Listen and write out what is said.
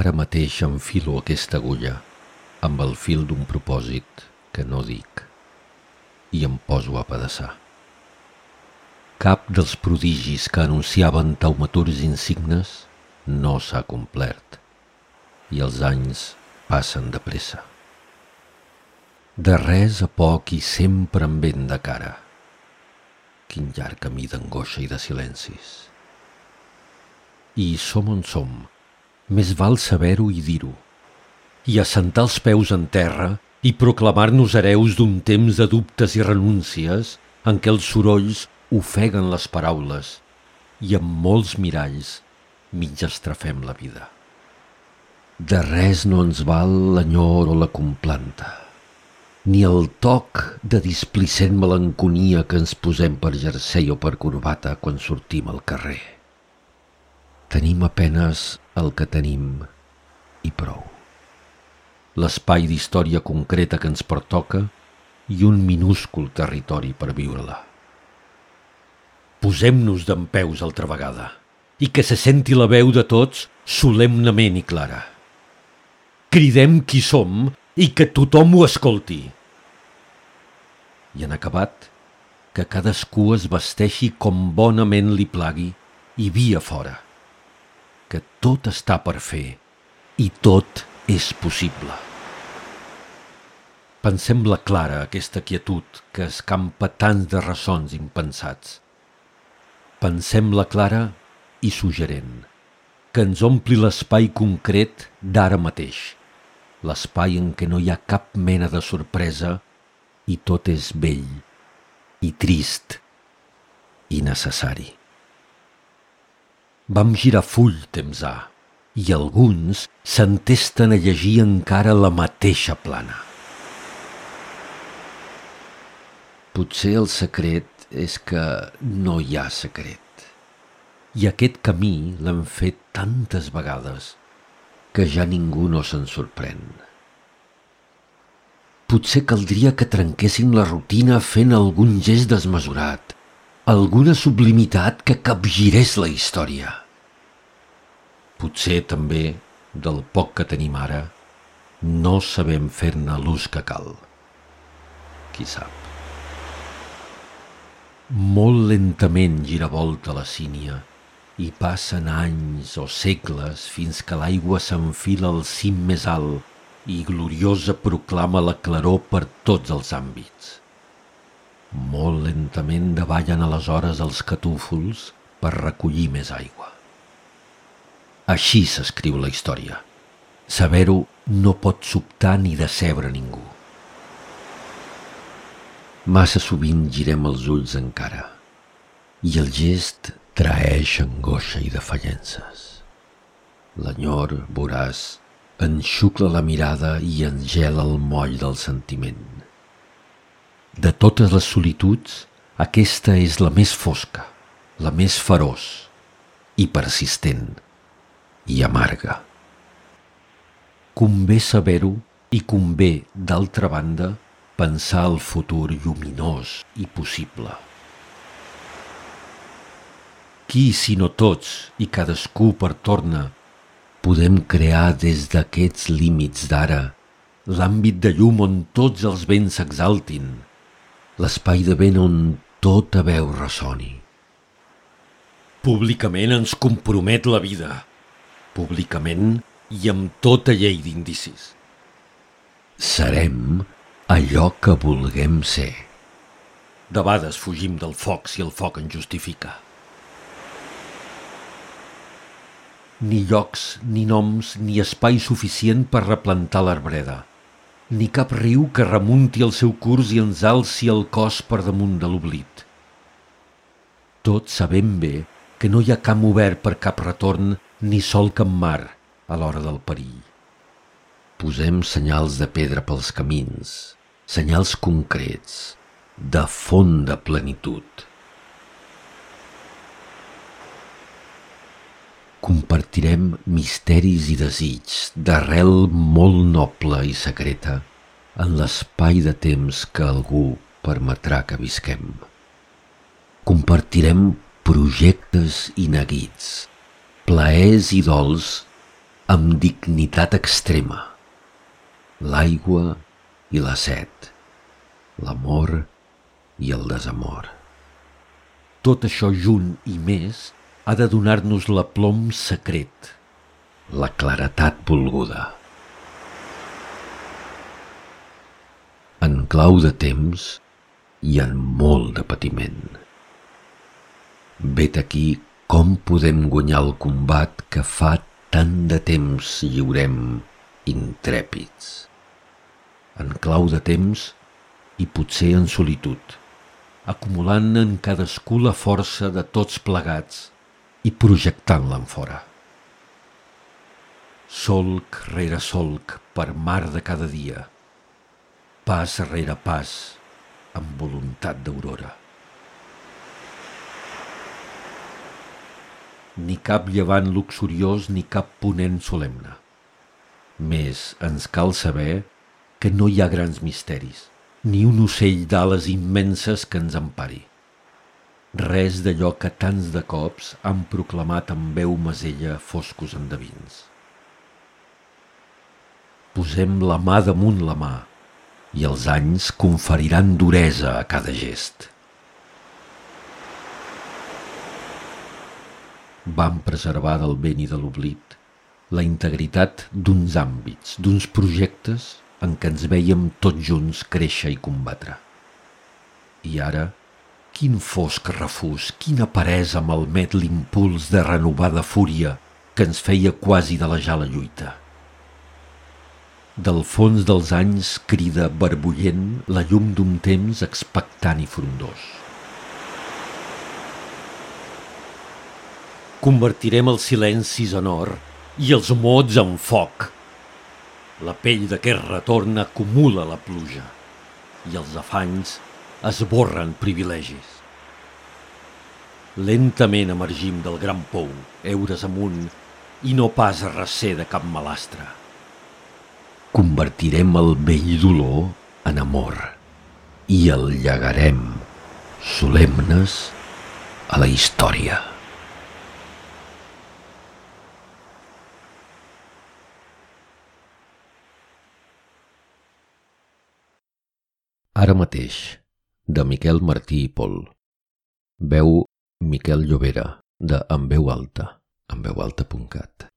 Ara mateix enfilo aquesta agulla amb el fil d'un propòsit que no dic i em poso a pedaçar. Cap dels prodigis que anunciaven taumaturs insignes no s'ha complert i els anys passen de pressa. De res a poc i sempre amb vent de cara. Quin llarg camí d'angoixa i de silencis. I som on som, més val saber-ho i dir-ho, i assentar els peus en terra i proclamar-nos hereus d'un temps de dubtes i renúncies en què els sorolls ofeguen les paraules i amb molts miralls mig estrafem la vida. De res no ens val l'enyor o la complanta, ni el toc de displicent melanconia que ens posem per jersei o per corbata quan sortim al carrer. Tenim apenes el que tenim i prou l'espai d'història concreta que ens pertoca i un minúscul territori per viure-la. Posem-nos d'en peus altra vegada i que se senti la veu de tots solemnament i clara. Cridem qui som i que tothom ho escolti. I en acabat, que cadascú es vesteixi com bonament li plagui i via fora. Que tot està per fer i tot és possible. Pensem-la clara, aquesta quietud que escampa tants de ressons impensats. Pensem-la clara i suggerent, que ens ompli l'espai concret d'ara mateix, l'espai en què no hi ha cap mena de sorpresa i tot és vell i trist i necessari. Vam girar full temps ha i alguns s'entesten a llegir encara la mateixa plana. Potser el secret és que no hi ha secret. I aquest camí l'han fet tantes vegades que ja ningú no se'n sorprèn. Potser caldria que trenquessin la rutina fent algun gest desmesurat, alguna sublimitat que capgirés la història. Potser també, del poc que tenim ara, no sabem fer-ne l'ús que cal. Qui sap. Molt lentament gira volta la sínia i passen anys o segles fins que l'aigua s'enfila al cim més alt i gloriosa proclama la claror per tots els àmbits. Molt lentament davallen aleshores els catúfols per recollir més aigua. Així s'escriu la història. Saber-ho no pot sobtar ni decebre ningú. Massa sovint girem els ulls encara i el gest traeix angoixa i defallences. L'enyor, voràs, enxucla la mirada i engela el moll del sentiment. De totes les solituds, aquesta és la més fosca, la més feroç i persistent i amarga. Convé saber-ho i convé, d'altra banda, pensar el futur lluminós i possible. Qui, si no tots i cadascú per torna, podem crear des d'aquests límits d'ara l'àmbit de llum on tots els vents s'exaltin, l'espai de vent on tota veu ressoni. Públicament ens compromet la vida, públicament i amb tota llei d'indicis. Serem allò que vulguem ser. De vegades fugim del foc si el foc en justifica. Ni llocs, ni noms, ni espai suficient per replantar l'arbreda. Ni cap riu que remunti el seu curs i ens alci el cos per damunt de l'oblit. Tots sabem bé que no hi ha camp obert per cap retorn ni sol cap mar a l'hora del perill. Posem senyals de pedra pels camins, senyals concrets, de fonda plenitud. Compartirem misteris i desig d'arrel molt noble i secreta en l'espai de temps que algú permetrà que visquem. Compartirem projectes i neguits, plaers i dols amb dignitat extrema. L'aigua i la set, l'amor i el desamor. Tot això junt i més ha de donar-nos l'aplom secret, la claretat volguda. En clau de temps i en molt de patiment. Vet aquí com podem guanyar el combat que fa tant de temps lliurem intrèpids. En clau de temps i potser en solitud, acumulant en cadascú la força de tots plegats i projectant-la en fora. Solc rere solc per mar de cada dia, pas rere pas, amb voluntat d'aurora. Ni cap llevant luxuriós ni cap ponent solemne. Més ens cal saber que no hi ha grans misteris, ni un ocell d'ales immenses que ens empari res d'allò que tants de cops han proclamat amb veu masella foscos endevins. Posem la mà damunt la mà i els anys conferiran duresa a cada gest. Vam preservar del vent i de l'oblit la integritat d'uns àmbits, d'uns projectes en què ens veiem tots junts créixer i combatre. I ara, Quin fosc refús, quina peresa malmet l'impuls de renovada fúria que ens feia quasi de la lluita. Del fons dels anys crida barbullent la llum d'un temps expectant i frondós. Convertirem els silencis en or i els mots en foc. La pell d'aquest retorn acumula la pluja i els afanys esborren privilegis. Lentament emergim del gran pou, eures amunt, i no pas a recer de cap malastre. Convertirem el vell dolor en amor i el llegarem, solemnes, a la història. Ara mateix, de Miquel Martí i Pol. Veu Miquel Llobera, de En veu alta, enveualta.cat.